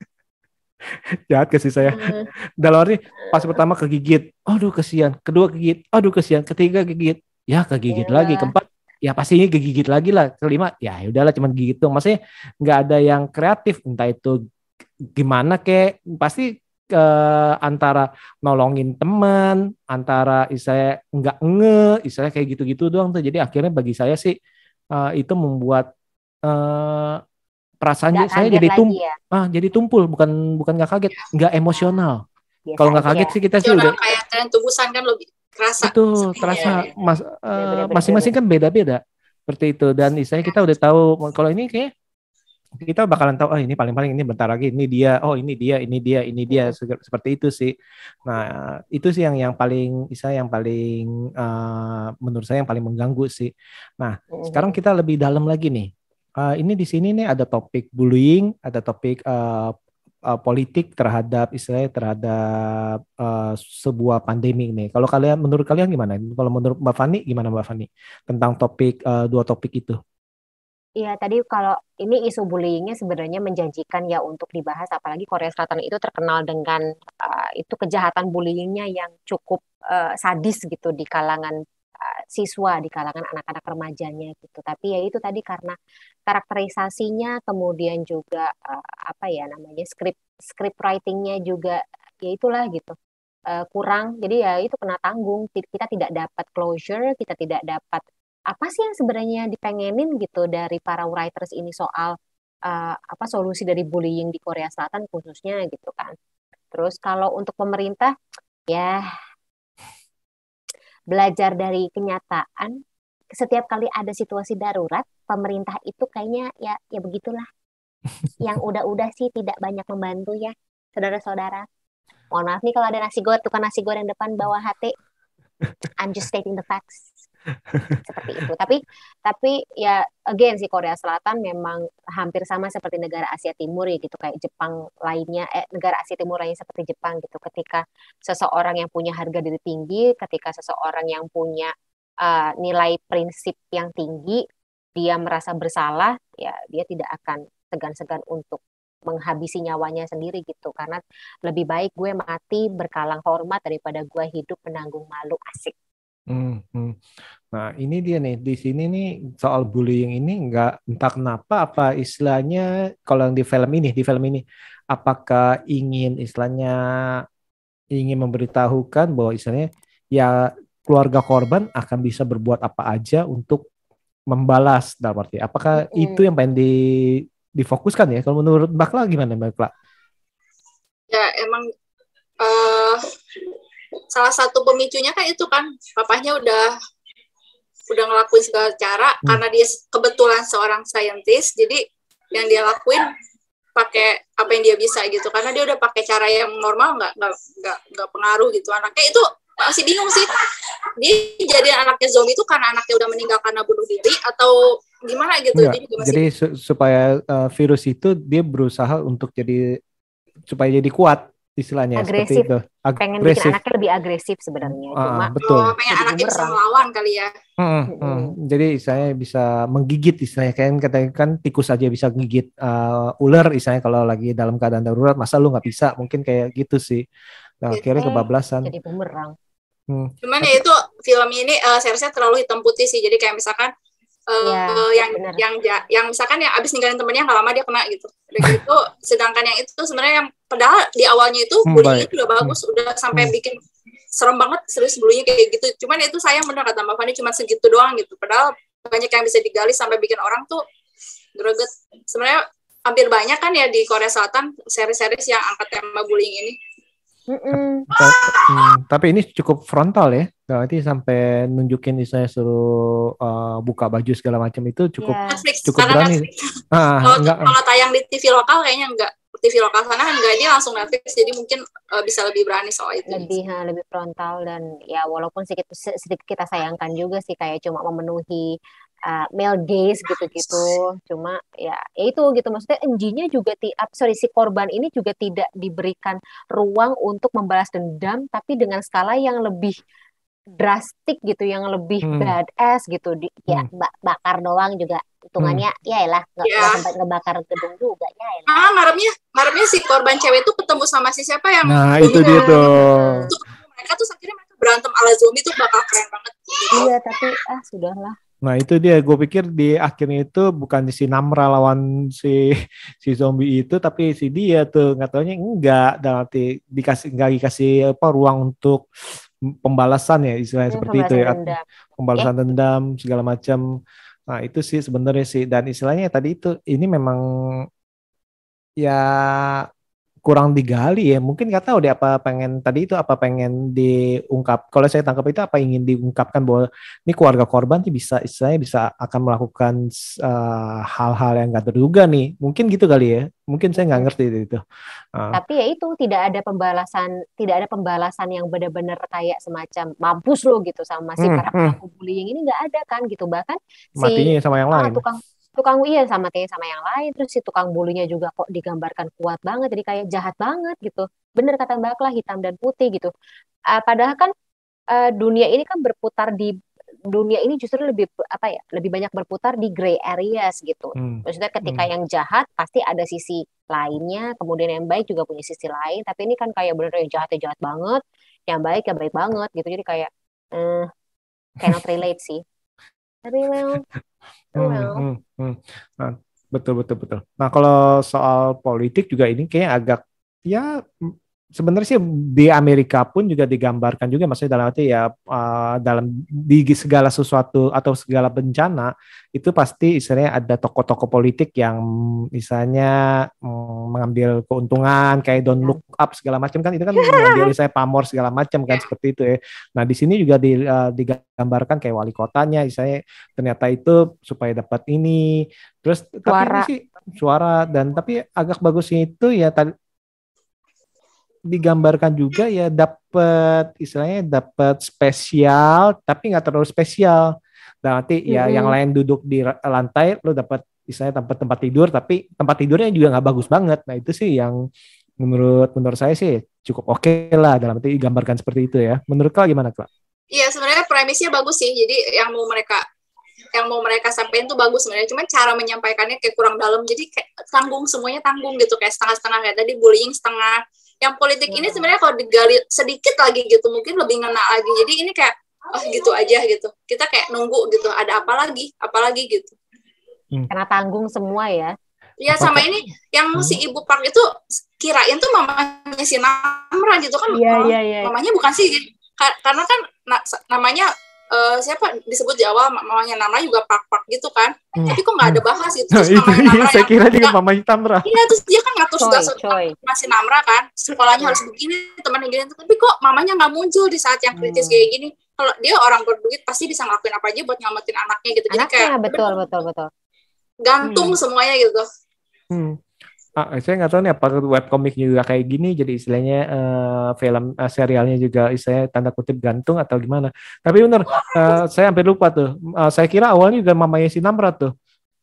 jahat ke sih saya. Hmm. Dalam arti pas pertama kegigit, aduh kesian. Kedua kegigit, aduh kesian. Ketiga kegigit, ya kegigit yeah. lagi. Keempat, ya pastinya kegigit lagi lah. Kelima, ya udahlah cuman gigit dong. Maksudnya nggak ada yang kreatif. Entah itu gimana kek, pasti ke eh, antara nolongin teman, antara saya nggak nge, istilahnya kayak gitu-gitu doang tuh. Jadi akhirnya bagi saya sih uh, itu membuat uh, perasaannya saya jadi tum ya? ah jadi tumpul bukan bukan nggak kaget. Nggak emosional. Kalau nggak kaget ya. sih kita sih udah kayak tren tubusan kan lebih kerasa. Itu terasa mas uh, masing-masing kan beda-beda. Seperti itu. Dan istilahnya kita udah tahu kalau ini kayak kita bakalan tahu oh ini paling paling ini bentar lagi ini dia oh ini dia ini dia ini dia seperti itu sih. Nah itu sih yang yang paling isa yang paling uh, menurut saya yang paling mengganggu sih. Nah sekarang kita lebih dalam lagi nih uh, ini di sini nih ada topik bullying, ada topik uh, uh, politik terhadap istilahnya terhadap uh, sebuah pandemi nih. Kalau kalian menurut kalian gimana? Kalau menurut Mbak Fani gimana Mbak Fani tentang topik uh, dua topik itu? Iya, tadi kalau ini isu bullyingnya sebenarnya menjanjikan ya untuk dibahas, apalagi Korea Selatan itu terkenal dengan uh, itu kejahatan bullyingnya yang cukup uh, sadis gitu di kalangan siswa di kalangan anak-anak remajanya gitu. Tapi ya itu tadi karena karakterisasinya kemudian juga uh, apa ya namanya script script writingnya juga ya itulah gitu uh, kurang. Jadi ya itu kena tanggung. Kita tidak dapat closure, kita tidak dapat apa sih yang sebenarnya dipengenin gitu dari para writers ini soal uh, apa solusi dari bullying di Korea Selatan khususnya gitu kan. Terus kalau untuk pemerintah ya belajar dari kenyataan setiap kali ada situasi darurat pemerintah itu kayaknya ya ya begitulah. Yang udah-udah sih tidak banyak membantu ya saudara-saudara. Mohon maaf nih kalau ada nasi goreng tukang nasi goreng depan bawah hati I'm just stating the facts seperti itu. Tapi tapi ya again sih Korea Selatan memang hampir sama seperti negara Asia Timur ya gitu kayak Jepang lainnya eh negara Asia Timur lainnya seperti Jepang gitu. Ketika seseorang yang punya harga diri tinggi, ketika seseorang yang punya uh, nilai prinsip yang tinggi, dia merasa bersalah, ya dia tidak akan segan-segan untuk menghabisi nyawanya sendiri gitu karena lebih baik gue mati berkalang hormat daripada gue hidup menanggung malu asik. Hmm, hmm. Nah ini dia nih di sini nih soal bullying ini nggak entah kenapa apa istilahnya kalau yang di film ini di film ini apakah ingin istilahnya ingin memberitahukan bahwa istilahnya ya keluarga korban akan bisa berbuat apa aja untuk membalas dalam arti apakah hmm. itu yang pengen di difokuskan ya. Kalau menurut Bakla gimana Bakla? Ya emang uh, salah satu pemicunya kan itu kan papahnya udah udah ngelakuin segala cara hmm. karena dia kebetulan seorang saintis jadi yang dia lakuin pakai apa yang dia bisa gitu. Karena dia udah pakai cara yang normal nggak nggak nggak pengaruh gitu anaknya. Itu masih bingung sih dia jadi anaknya zombie itu karena anaknya udah meninggal karena bunuh diri atau gimana gitu? Enggak, masih... jadi su supaya uh, virus itu dia berusaha untuk jadi supaya jadi kuat istilahnya agresif. seperti itu Ag pengen agresif. bikin anaknya lebih agresif sebenarnya uh, cuma betul oh, pengen anaknya bisa melawan kali ya hmm, hmm. jadi saya bisa menggigit istilahnya kan katakan kan tikus aja bisa menggigit uh, ular istilahnya kalau lagi dalam keadaan darurat masa lu nggak bisa mungkin kayak gitu sih nah, akhirnya kebablasan jadi bumerang Hmm. Cuman ya itu film ini uh, seriesnya terlalu hitam putih sih. Jadi kayak misalkan uh, ya, yang bener. yang yang misalkan yang abis ninggalin temennya nggak lama dia kena gitu. Dan gitu. Sedangkan yang itu sebenarnya yang padahal di awalnya itu hmm, bullying itu udah bagus, hmm. udah sampai hmm. bikin serem banget serius bullying kayak gitu. Cuman itu sayang bener kata Mbak Fani cuma segitu doang gitu. Padahal banyak yang bisa digali sampai bikin orang tuh greget. Sebenarnya hampir banyak kan ya di Korea Selatan seri-seri yang angkat tema bullying ini Hmm, tapi ini cukup frontal ya. Berarti sampai nunjukin saya suruh uh, buka baju segala macam itu cukup yeah. Netflix, cukup berani. Ah, kalau, enggak. kalau tayang di TV lokal kayaknya enggak. TV lokal sana kan enggak dia langsung Netflix jadi mungkin uh, bisa lebih berani soal itu. Lebih ha, lebih frontal dan ya walaupun sedikit sedikit kita sayangkan juga sih kayak cuma memenuhi uh, male gaze gitu-gitu. Cuma ya, ya itu gitu maksudnya MG-nya juga ti sorry si korban ini juga tidak diberikan ruang untuk membalas dendam tapi dengan skala yang lebih drastik gitu yang lebih hmm. badass gitu di, ya hmm. bakar doang juga hitungannya hmm. ya lah nggak ya. sempat ngebakar gedung juga ya elah. ah ngarepnya ngarepnya si korban cewek itu ketemu sama si siapa yang nah itu dia tuh mereka tuh akhirnya mereka berantem ala zombie tuh bakal keren banget gitu. iya tapi ah sudahlah Nah itu dia, gue pikir di akhirnya itu bukan si Namra lawan si si zombie itu, tapi si dia tuh nggak taunya enggak, dan nanti dikasih nggak dikasih apa ruang untuk pembalasan ya istilahnya ya, seperti itu ya, dendam. pembalasan ya. dendam segala macam. Nah itu sih sebenarnya sih dan istilahnya tadi itu ini memang ya kurang digali ya. Mungkin nggak tahu deh apa pengen tadi itu apa pengen diungkap. Kalau saya tangkap itu apa ingin diungkapkan bahwa ini keluarga korban sih bisa istilahnya bisa akan melakukan eh, hal-hal uh, yang nggak terduga nih. Mungkin gitu kali ya. Mungkin saya nggak ngerti itu. Uh. Tapi ya itu tidak ada pembalasan, tidak ada pembalasan yang benar-benar kayak semacam mampus lo gitu sama si hmm, para hmm. pelaku hmm. bullying ini nggak ada kan gitu. Bahkan matinya si sama yang lain. tukang tukang iya sama teh sama yang lain terus si tukang bulunya juga kok digambarkan kuat banget jadi kayak jahat banget gitu. Bener kata Mbak Kla hitam dan putih gitu. Uh, padahal kan uh, dunia ini kan berputar di dunia ini justru lebih apa ya lebih banyak berputar di gray areas gitu. Hmm. maksudnya ketika hmm. yang jahat pasti ada sisi lainnya kemudian yang baik juga punya sisi lain tapi ini kan kayak bener yang jahat ya jahat banget yang baik ya baik banget gitu. Jadi kayak eh cannot relate sih tapi well Hmm, hmm, hmm. Nah, betul betul betul. Nah kalau soal politik juga ini kayak agak ya sebenarnya sih di Amerika pun juga digambarkan juga maksudnya dalam arti ya uh, dalam di segala sesuatu atau segala bencana itu pasti istilahnya ada tokoh-tokoh politik yang misalnya um, mengambil keuntungan kayak don't look up segala macam kan itu kan mengambil saya pamor segala macam kan seperti itu ya. Nah di sini juga di, uh, digambarkan kayak wali kotanya misalnya ternyata itu supaya dapat ini terus suara. tapi ini sih suara dan tapi agak bagusnya itu ya tadi digambarkan juga ya dapat istilahnya dapat spesial tapi nggak terlalu spesial Dan nanti ya Mm-mm. yang lain duduk di lantai, lu dapat istilahnya tempat tempat tidur, tapi tempat tidurnya juga nggak bagus banget. Nah itu sih yang menurut menurut saya sih cukup oke lah dalam arti digambarkan seperti itu ya. Menurut kau gimana kak? Iya sebenarnya premisnya bagus sih. Jadi yang mau mereka yang mau mereka sampaikan tuh bagus sebenarnya. Cuma cara menyampaikannya kayak kurang dalam. Jadi kayak tanggung semuanya tanggung gitu kayak setengah-setengah kayak tadi bullying setengah. Yang politik ini Iya. sebenarnya kalau digali sedikit lagi gitu mungkin lebih ngena lagi. Jadi ini kayak oh gitu aja gitu. Kita kayak nunggu gitu. Ada apa lagi? Apa lagi gitu. Karena tanggung semua ya. Ya Apa, sama ini yang Hmm. si ibu Park itu kirain tuh mamanya si Namra gitu kan. Iya, Oh, iya, iya. mamanya bukan sih Ka- karena kan namanya eh, siapa disebut di awal ma- mamanya Namra juga Park gitu kan. Hmm. Tapi kok nggak ada bahas gitu. Nah itu iya, saya yang- kira juga Nggak, mamanya Tamra. Iya terus dia kan ngatur segala coy. masih Namra kan sekolahnya harus begini teman gini tapi kok mamanya nggak muncul di saat yang kritis Hmm. kayak gini kalau dia orang berduit pasti bisa ngelakuin apa aja buat nyelamatin anaknya gitu jadi kayak Anaknya betul, betul, betul. gantung Hmm. semuanya gitu Hmm. Ah, saya nggak tahu nih apa webcomic juga kayak gini jadi istilahnya eh, film eh, serialnya juga istilahnya tanda kutip gantung atau gimana. Tapi bener eh, saya hampir lupa tuh. Eh, saya kira awalnya juga mamanya si Namra tuh.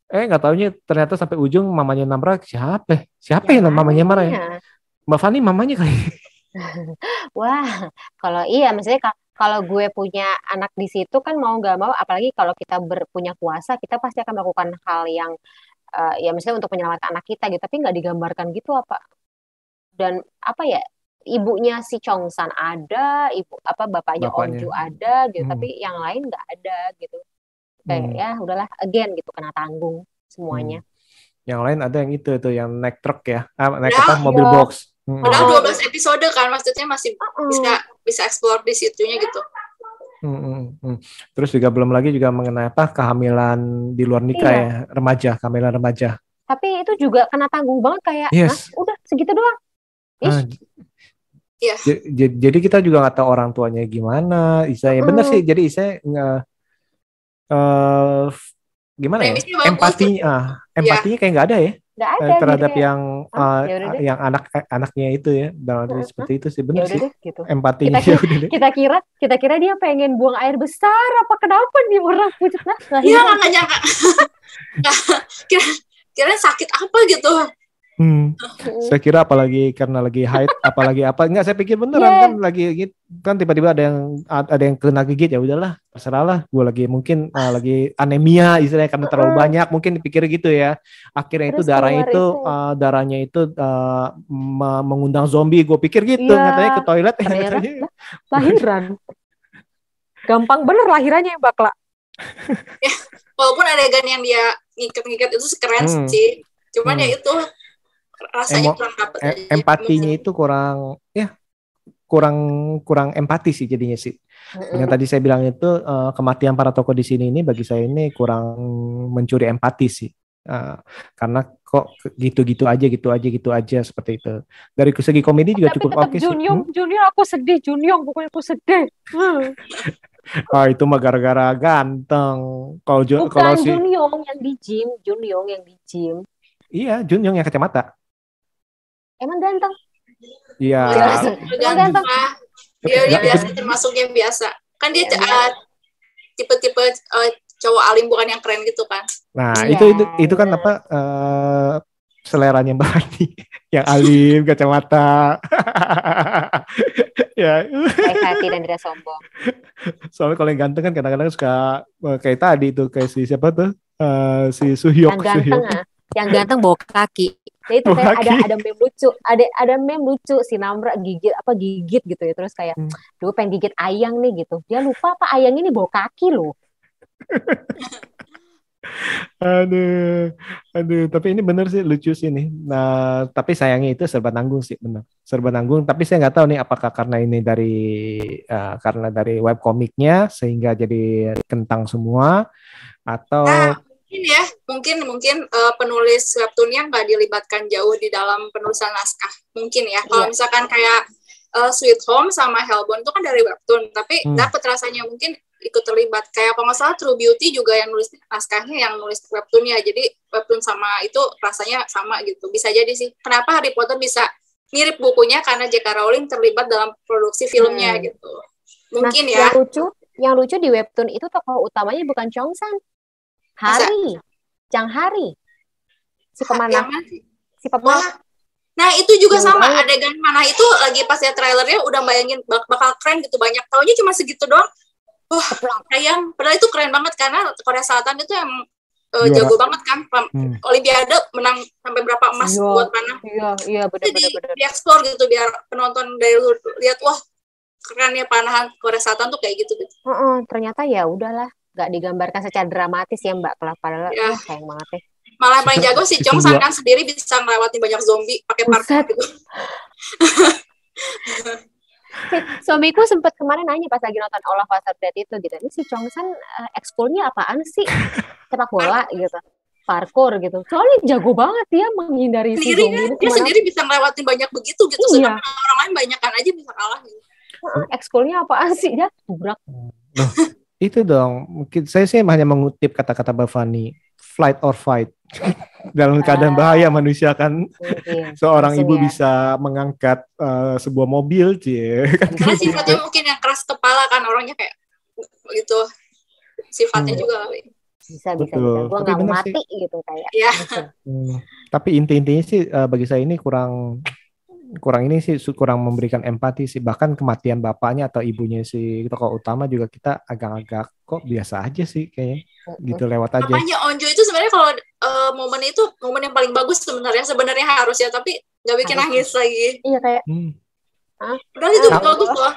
Eh nggak taunya ternyata sampai ujung mamanya Namra siapa? Siapa ya Yang mamanya Namra ya? mananya? Mbak Fani mamanya kali. Wah, kalau iya, maksudnya ka- kalau gue punya anak di situ kan mau nggak mau, apalagi kalau kita berpunya kuasa, kita pasti akan melakukan hal yang eh, ya misalnya untuk menyelamatkan anak kita gitu, tapi nggak digambarkan gitu apa. Dan apa ya, ibunya si Chongsan ada, ibu apa bapaknya Bapaknya. Onju ada gitu, Hmm. tapi yang lain nggak ada gitu. Kayak Hmm. ya udahlah, again gitu kena tanggung semuanya. yang lain ada yang itu tuh yang naik truk ya ah, naik Ya, apa mobil ya. box Hmm. padahal Oh. 12 episode kan maksudnya masih bisa bisa explore di situnya gitu Hmm, hmm, hmm. Terus juga belum lagi juga mengenai apa kehamilan di luar nikah Iya. ya remaja kehamilan remaja. Tapi itu juga kena tanggung banget kayak, Yes. "Hah, udah segitu doang. Ah, Iya. j- j- jadi kita juga nggak tahu orang tuanya gimana. Isa ya bener Mm. sih. Jadi saya nggak eh gimana ya? Empatinya, ah, empatinya kayak nggak ada ya nggak eh, ada gitu terhadap kayak, yang ah, eh, yaudah deh. yang anak eh, anaknya itu ya. Dalam arti seperti itu sih ya bener udah sih. deh gitu. Empatinya Kita ya deh. kita kira kita kira dia pengen buang air besar apa kenapa nih orang pucat nah iya nggak nyangka kira kira sakit apa gitu Hmm. Saya kira apalagi karena lagi haid, apalagi apa enggak saya pikir beneran Yeah. kan lagi kan tiba-tiba ada yang ada yang kena gigit ya udahlah terserah lah gue lagi mungkin ah, lagi anemia istilahnya karena terlalu Mm. banyak mungkin dipikir gitu ya akhirnya itu Terus keluar itu itu. ah, darahnya itu ah, me- mengundang zombie gue pikir gitu Iya. katanya ke toilet katanya- lahiran gampang bener lahirannya ya bakla walaupun adegan yang dia ngikat-ngikat itu keren Hmm. sih cuman Hmm. ya itu rasanya Emo- kurang aja empatinya itu kurang ya kurang kurang empati sih jadinya sih. Yang tadi saya bilang itu eh, kematian para tokoh di sini ini bagi saya ini kurang mencuri empati sih. Eh, karena kok gitu-gitu aja gitu aja gitu aja seperti itu. Dari segi komedi juga tapi cukup oke sih. Junyong Hmm? Junior aku sedih Junyong pokoknya aku sedih. Hmm. Ah, itu mah gara-gara ganteng. Kalau Jun kalau si Junyong yang di gym Junyong yang di gym. Iya Junyoung yang kacamata emang ganteng? Iya. Tergantung Ganteng. dia dia biasa termasuk yang biasa. Kan dia Ya, uh, tipe-tipe uh, cowok alim bukan yang keren gitu kan? Nah Iya, itu itu itu kan apa eh seleranya Mbak Hani yang alim kacamata. Ya. Baik hati dan tidak sombong. Soalnya kalau yang ganteng kan kadang-kadang suka eh, kayak tadi tuh kayak si siapa tuh? Eh, si Suhyok yang ganteng Suhyok. ah. Yang ganteng bawa kaki Nah, itu kayak ada ada meme lucu ada ada meme lucu si Namra gigit apa gigit gitu ya terus kayak Hmm. dulu pengen gigit ayang nih gitu dia lupa apa ayang ini bawa kaki loh Aduh, aduh. Tapi ini bener sih lucu sih nih. Nah, tapi sayangnya itu serba nanggung sih bener. Serba nanggung. Tapi saya nggak tahu nih apakah karena ini dari eh, karena dari web komiknya sehingga jadi kentang semua atau Nah, mungkin ya mungkin mungkin uh, penulis webtoonnya nggak dilibatkan jauh di dalam penulisan naskah mungkin ya kalau Iya. misalkan kayak uh, Sweet Home sama Hellbound itu kan dari webtoon tapi Hmm. dapet rasanya mungkin ikut terlibat kayak kalau nggak salah True Beauty juga yang nulis naskahnya yang nulis webtoonnya jadi webtoon sama itu rasanya sama gitu bisa jadi sih kenapa Harry Potter bisa mirip bukunya karena J.K. Rowling terlibat dalam produksi filmnya Hmm. gitu mungkin nah, ya yang lucu yang lucu di webtoon itu tokoh utamanya bukan Chongsan. Hari. Chang Hari. Si pemanah. Yang? Si pemanah. Nah itu juga Yang sama banget. adegan mana itu lagi pas ya trailernya udah bayangin bak- bakal keren gitu banyak taunya cuma segitu doang. Wah sayang padahal itu keren banget karena Korea Selatan itu emang eh, Juara. jago banget kan Hmm. Olimpiade menang sampai berapa emas Iya. buat mana Iya, iya benar di, benar benar. dieksplor gitu biar penonton dari luar lihat wah kerennya panahan Korea Selatan tuh kayak gitu gitu. Heeh, ternyata ya udahlah, nggak digambarkan secara dramatis ya Mbak. Kalau padahal Ya. wah, sayang banget ya. Malah yang paling jago si Chong San dua. kan sendiri bisa ngelewatin banyak zombie pakai parkour gitu. Si- Suamiku sempat kemarin nanya pas lagi nonton All of Us Are Dead itu gitu. Ini si Chongsan uh, ekskulnya apaan sih? Sepak bola gitu. Parkour gitu. Soalnya jago banget dia menghindari si Sendiri zombie kan dia kemana- sendiri bisa ngelewatin banyak begitu gitu. Iya. Sedangkan orang lain banyak kan aja bisa kalah gitu. Heeh, Ekskulnya apaan sih? Dia burak. Loh, itu dong. Mungkin saya sih hanya mengutip kata-kata Mbak Fani, flight or fight. Dalam keadaan Ah. bahaya manusia kan seorang ibu ya. bisa mengangkat eh, sebuah mobil, cie. Kan Karena gitu. sifatnya mungkin yang keras kepala kan orangnya kayak gitu. Sifatnya Hmm. juga kali. Bisa, bisa, Betul. bisa. Gue Tapi nggak mati gitu kayak. Ya. Hmm, Tapi inti-intinya sih eh, bagi saya ini kurang kurang ini sih kurang memberikan empati sih bahkan kematian bapaknya atau ibunya si tokoh utama juga kita agak-agak kok biasa aja sih kayaknya gitu lewat aja. Makanya Onjo itu sebenarnya kalau eh, momen itu momen yang paling bagus sebenarnya sebenarnya harus ya tapi nggak bikin nangis lagi. Iya kayak Hmm, Padahal itu bagus loh.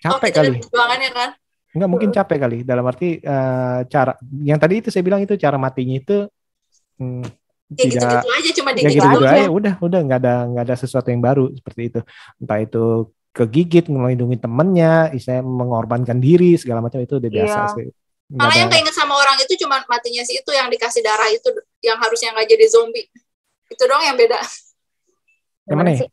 Capek kali. perjuangannya kan. Enggak mungkin capek kali dalam arti eh, cara yang tadi itu saya bilang itu cara matinya itu hmm, Kayak tidak gitu-gitu aja cuma ya dikit gitu-gitu aja. aja udah udah nggak ada nggak ada sesuatu yang baru seperti itu entah itu kegigit melindungi temennya istilahnya mengorbankan diri segala macam itu udah biasa Iya. sih Malah yang keinget sama orang itu cuma matinya si itu yang dikasih darah itu yang harusnya nggak jadi zombie. Itu doang yang beda. Yang mana ya? sih?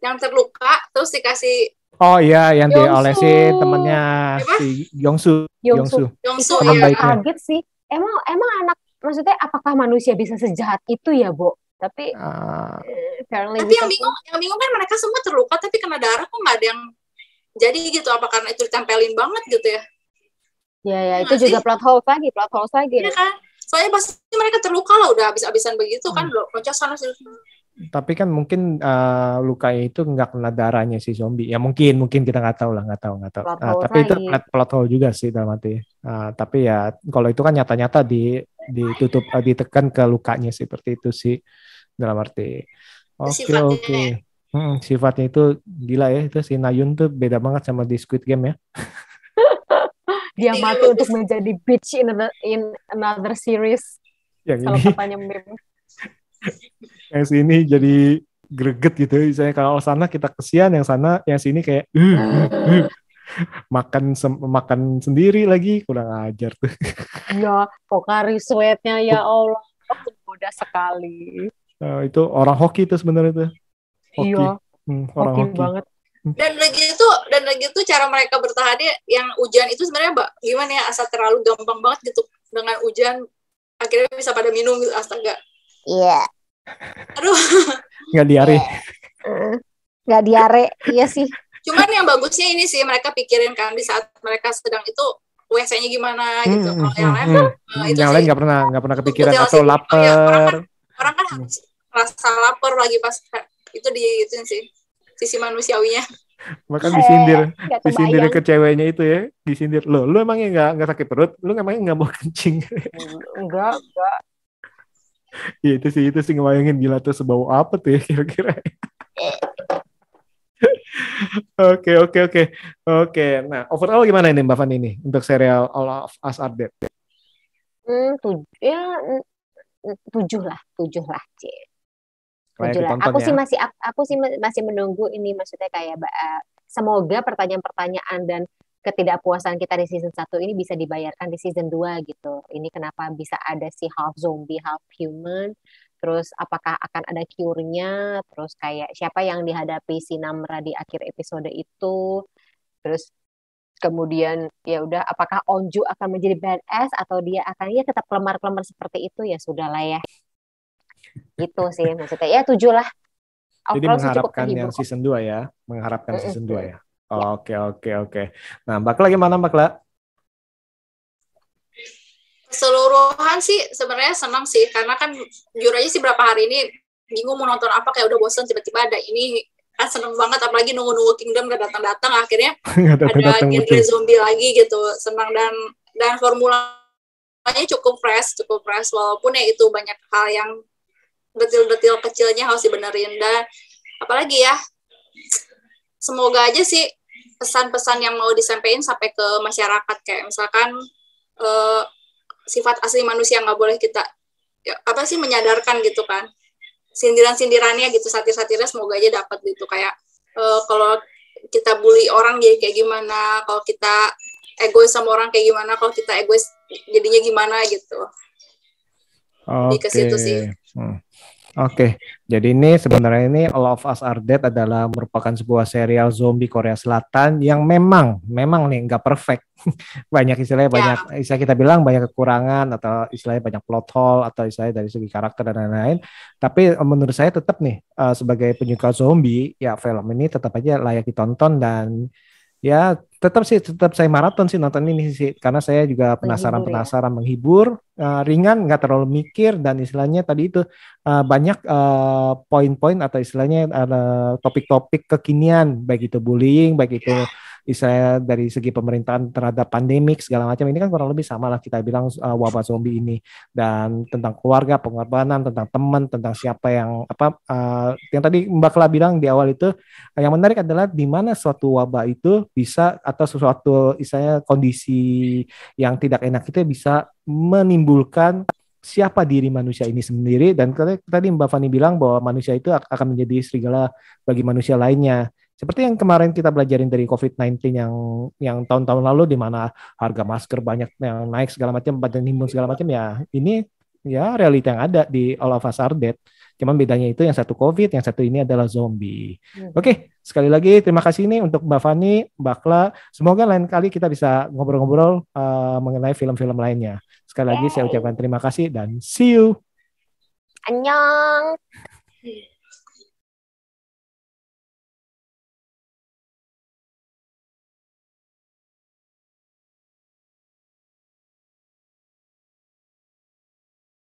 Yang terluka terus dikasih oh iya yang Yongsu. diolesin temennya Apa? si Yongsu Yongsu. Yongsu Yongsu ya. kaget sih. Emang emang anak maksudnya apakah manusia bisa sejahat itu ya, Bo? Tapi apparently Tapi yang bingung, yang bingung kan mereka semua terluka tapi kena darah kok nggak ada yang jadi gitu apa karena itu ditempelin banget gitu ya? Ya ya itu Nggak juga plot holes lagi, plot holes lagi. Iya kan? Soalnya pasti mereka terluka lah udah habis-habisan begitu kan Hmm. udah loncat sana sini. tapi kan mungkin eh, lukanya itu nggak kena darahnya si zombie ya mungkin mungkin kita nggak tahu lah nggak tahu nggak tahu Ah, hole tapi itu lagi. plot, plot hole juga sih dalam arti Ah, tapi ya kalau itu kan nyata-nyata di ditutup eh, ditekan ke lukanya seperti itu sih dalam arti oke Sifatnya oke ya. Hmm, sifatnya itu gila ya itu si Nayun tuh beda banget sama di Squid Game ya Dia mati untuk menjadi bitch in another, in another series. yang Kalau ini katanya meme. yang sini jadi greget gitu misalnya kalau sana kita kesian yang sana yang sini kayak "Uh, uh, uh." Makan sem- makan sendiri lagi kurang ajar tuh Ya, Pokari sweatnya ya Allah. Mudah sekali. Eh, itu orang hoki itu sebenarnya tuh hoki Iya, Hmm, orang hoki hoki banget. Dan lagi itu dan lagi itu cara mereka bertahannya yang hujan itu sebenarnya mbak gimana ya asal terlalu gampang banget gitu dengan hujan akhirnya bisa pada minum gitu astaga. Iya. Aduh. nggak diare Eh, Nggak diare, iya sih. Cuman yang bagusnya ini sih mereka pikirin kan di saat mereka sedang itu WC-nya gimana gitu. Hmm, Kalau yang hmm, lain hmm. eh, itu yang lain nggak pernah nggak pernah kepikiran atau sih. lapar Iya, orang kan, orang kan Hmm. harus rasa lapar lagi pas itu di itu sih sisi manusiawinya. bahkan disindir Nggak disindir ke ceweknya itu ya disindir lo lu emangnya nggak nggak sakit perut lu emangnya nggak mau kencing Enggak, enggak. ya itu sih itu sih ngebayangin gila tuh sebau apa tuh ya kira-kira Oke oke oke oke. Nah overall gimana ini Mbak Fani ini untuk serial All of Us Are Dead? Hmm, tujuh, ya, mm, mm, tujuh lah, tujuh lah, C. Tujuh lah. Aku ya. sih masih, aku sih ma- masih menunggu ini, maksudnya kayak, eh, semoga pertanyaan-pertanyaan dan ketidakpuasan kita di season 1 ini bisa dibayarkan di season 2 gitu. Ini kenapa bisa ada si half zombie, half human, terus apakah akan ada cure-nya, terus kayak siapa yang dihadapi si Namra di akhir episode itu, terus kemudian ya udah apakah Onju akan menjadi badass atau dia akan ya tetap kelemar-kelemar seperti itu? Ya sudahlah ya. Gitu sih maksudnya. Ya tujuh lah Jadi mengharapkan yang season 2 ya, mengharapkan season 2 ya. Oke oke oke. Nah Mbak Kla gimana Mbak? Keseluruhan sih sebenarnya senang sih karena kan jujur aja sih berapa hari ini bingung mau nonton apa kayak udah bosan tiba-tiba ada ini kan seneng banget apalagi nunggu-nunggu Kingdom gak datang-datang akhirnya ada genre zombie lagi gitu senang dan dan formulanya cukup fresh cukup fresh walaupun ya itu banyak hal yang detil-detil kecilnya harus dibenerin dan apalagi ya semoga aja sih pesan-pesan yang mau disampaikan sampai ke masyarakat kayak misalkan uh, sifat asli manusia nggak boleh kita ya, apa sih menyadarkan gitu kan sindiran-sindirannya gitu satir-satirnya semoga aja dapat gitu kayak uh, kalau kita bully orang jadi kayak gimana kalau kita egois sama orang kayak gimana kalau kita egois jadinya gimana gitu Oke. Okay. Hmm. Oke, jadi ini sebenarnya ini All of Us Are Dead adalah merupakan sebuah serial zombie Korea Selatan yang memang memang nih nggak perfect. banyak istilahnya yeah. banyak istilah kita bilang banyak kekurangan atau istilahnya banyak plot hole atau istilahnya dari segi karakter dan lain-lain. Tapi eh, menurut saya tetap nih uh, sebagai penyuka zombie ya film ini tetap aja layak ditonton dan ya tetap sih tetap saya maraton sih nonton ini sih karena saya juga penasaran menghibur, penasaran ya? menghibur uh, ringan nggak terlalu mikir dan istilahnya tadi itu uh, banyak uh, poin-poin atau istilahnya ada topik-topik kekinian baik itu bullying baik itu Israel dari segi pemerintahan terhadap pandemik segala macam ini kan kurang lebih sama lah kita bilang uh, wabah zombie ini dan tentang keluarga pengorbanan tentang teman tentang siapa yang apa uh, yang tadi Mbak Kla bilang di awal itu uh, yang menarik adalah di mana suatu wabah itu bisa atau sesuatu istilahnya kondisi yang tidak enak itu bisa menimbulkan siapa diri manusia ini sendiri dan tadi Mbak Fani bilang bahwa manusia itu akan menjadi serigala bagi manusia lainnya. Seperti yang kemarin kita belajarin dari COVID-19 yang yang tahun-tahun lalu di mana harga masker banyak yang naik segala macam, badan imun segala macam ya. Ini ya realita yang ada di All of Us Are Dead. Cuman bedanya itu yang satu COVID, yang satu ini adalah zombie. Hmm. Oke, okay, sekali lagi terima kasih nih untuk Mbak Fani, Mbak Kla. Semoga lain kali kita bisa ngobrol-ngobrol uh, mengenai film-film lainnya. Sekali lagi saya ucapkan terima kasih dan see you. Annyeong.